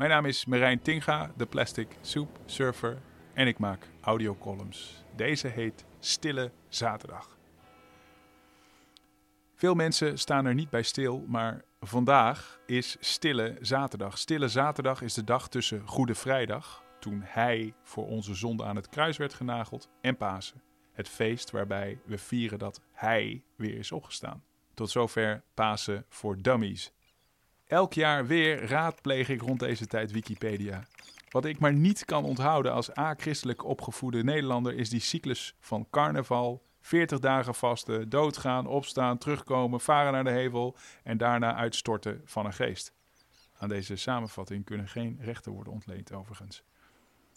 Mijn naam is Marijn Tinga, de Plastic Soup Surfer en ik maak audiocolumns. Deze heet Stille Zaterdag. Veel mensen staan er niet bij stil, maar vandaag is Stille Zaterdag. Stille Zaterdag is de dag tussen Goede Vrijdag, toen hij voor onze zonde aan het kruis werd genageld, en Pasen. Het feest waarbij we vieren dat hij weer is opgestaan. Tot zover Pasen voor Dummies. Elk jaar weer raadpleeg ik rond deze tijd Wikipedia. Wat ik maar niet kan onthouden als a-christelijk opgevoede Nederlander is die cyclus van carnaval, 40 dagen vasten, doodgaan, opstaan, terugkomen, varen naar de hevel en daarna uitstorten van een geest. Aan deze samenvatting kunnen geen rechten worden ontleend overigens.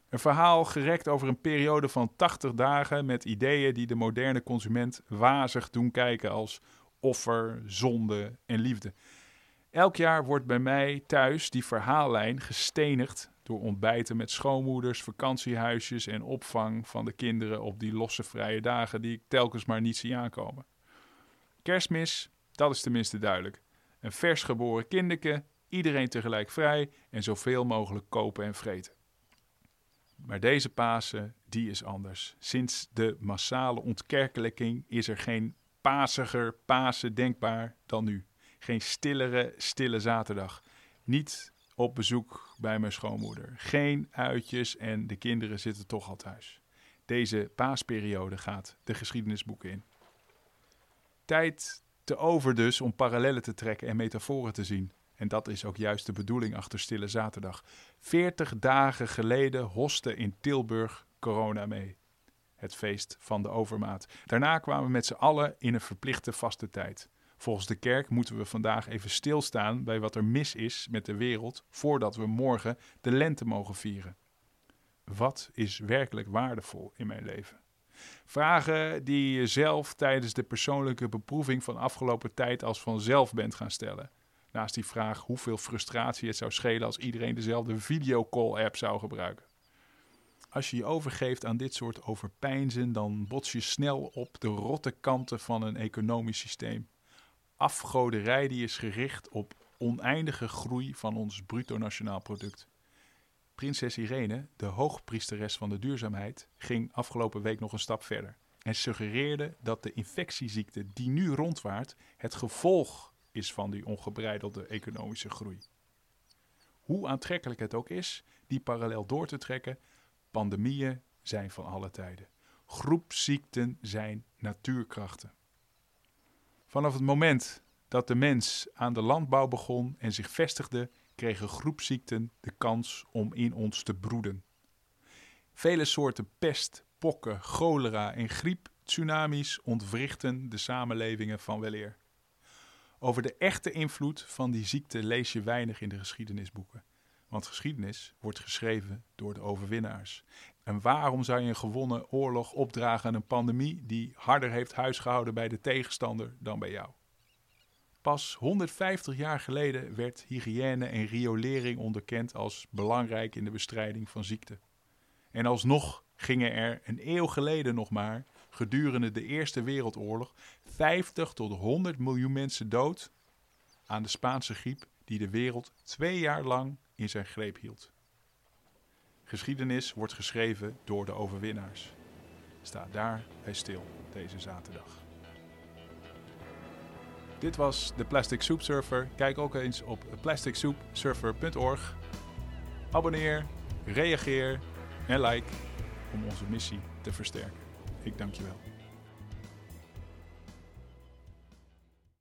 Een verhaal gerekt over een periode van 80 dagen met ideeën die de moderne consument wazig doen kijken als offer, zonde en liefde. Elk jaar wordt bij mij thuis die verhaallijn gestenigd door ontbijten met schoonmoeders, vakantiehuisjes en opvang van de kinderen op die losse vrije dagen die ik telkens maar niet zie aankomen. Kerstmis, dat is tenminste duidelijk. Een vers geboren kinderke, iedereen tegelijk vrij en zoveel mogelijk kopen en vreten. Maar deze Pasen, die is anders. Sinds de massale ontkerkelijking is er geen pasiger Pasen denkbaar dan nu. Geen stillere, stille zaterdag. Niet op bezoek bij mijn schoonmoeder. Geen uitjes en de kinderen zitten toch al thuis. Deze paasperiode gaat de geschiedenisboeken in. Tijd te over dus om parallellen te trekken en metaforen te zien. En dat is ook juist de bedoeling achter Stille Zaterdag. Veertig dagen geleden hoste in Tilburg corona mee. Het feest van de overmaat. Daarna kwamen we met z'n allen in een verplichte vaste tijd. Volgens de kerk moeten we vandaag even stilstaan bij wat er mis is met de wereld voordat we morgen de lente mogen vieren. Wat is werkelijk waardevol in mijn leven? Vragen die je zelf tijdens de persoonlijke beproeving van afgelopen tijd als vanzelf bent gaan stellen. Naast die vraag hoeveel frustratie het zou schelen als iedereen dezelfde videocall-app zou gebruiken. Als je je overgeeft aan dit soort overpeinzen, dan bots je snel op de rotte kanten van een economisch systeem afgoderij die is gericht op oneindige groei van ons bruto nationaal product. Prinses Irene, de hoogpriesteres van de duurzaamheid, ging afgelopen week nog een stap verder en suggereerde dat de infectieziekte die nu rondwaart het gevolg is van die ongebreidelde economische groei. Hoe aantrekkelijk het ook is die parallel door te trekken, pandemieën zijn van alle tijden. Groepziekten zijn natuurkrachten. Vanaf het moment dat de mens aan de landbouw begon en zich vestigde, kregen groepziekten de kans om in ons te broeden. Vele soorten pest, pokken, cholera en griep, tsunamis ontwrichten de samenlevingen van weleer. Over de echte invloed van die ziekte lees je weinig in de geschiedenisboeken. Want geschiedenis wordt geschreven door de overwinnaars. En waarom zou je een gewonnen oorlog opdragen aan een pandemie die harder heeft huisgehouden bij de tegenstander dan bij jou? Pas 150 jaar geleden werd hygiëne en riolering onderkend als belangrijk in de bestrijding van ziekte. En alsnog gingen er een eeuw geleden nog maar, gedurende de Eerste Wereldoorlog, 50 tot 100 miljoen mensen dood aan de Spaanse griep die de wereld twee jaar lang in zijn greep hield. Geschiedenis wordt geschreven door de overwinnaars. Sta daar bij stil deze zaterdag. Dit was de Plastic Soup Surfer. Kijk ook eens op plasticsoupsurfer.org. Abonneer, reageer en like om onze missie te versterken. Ik dank je wel.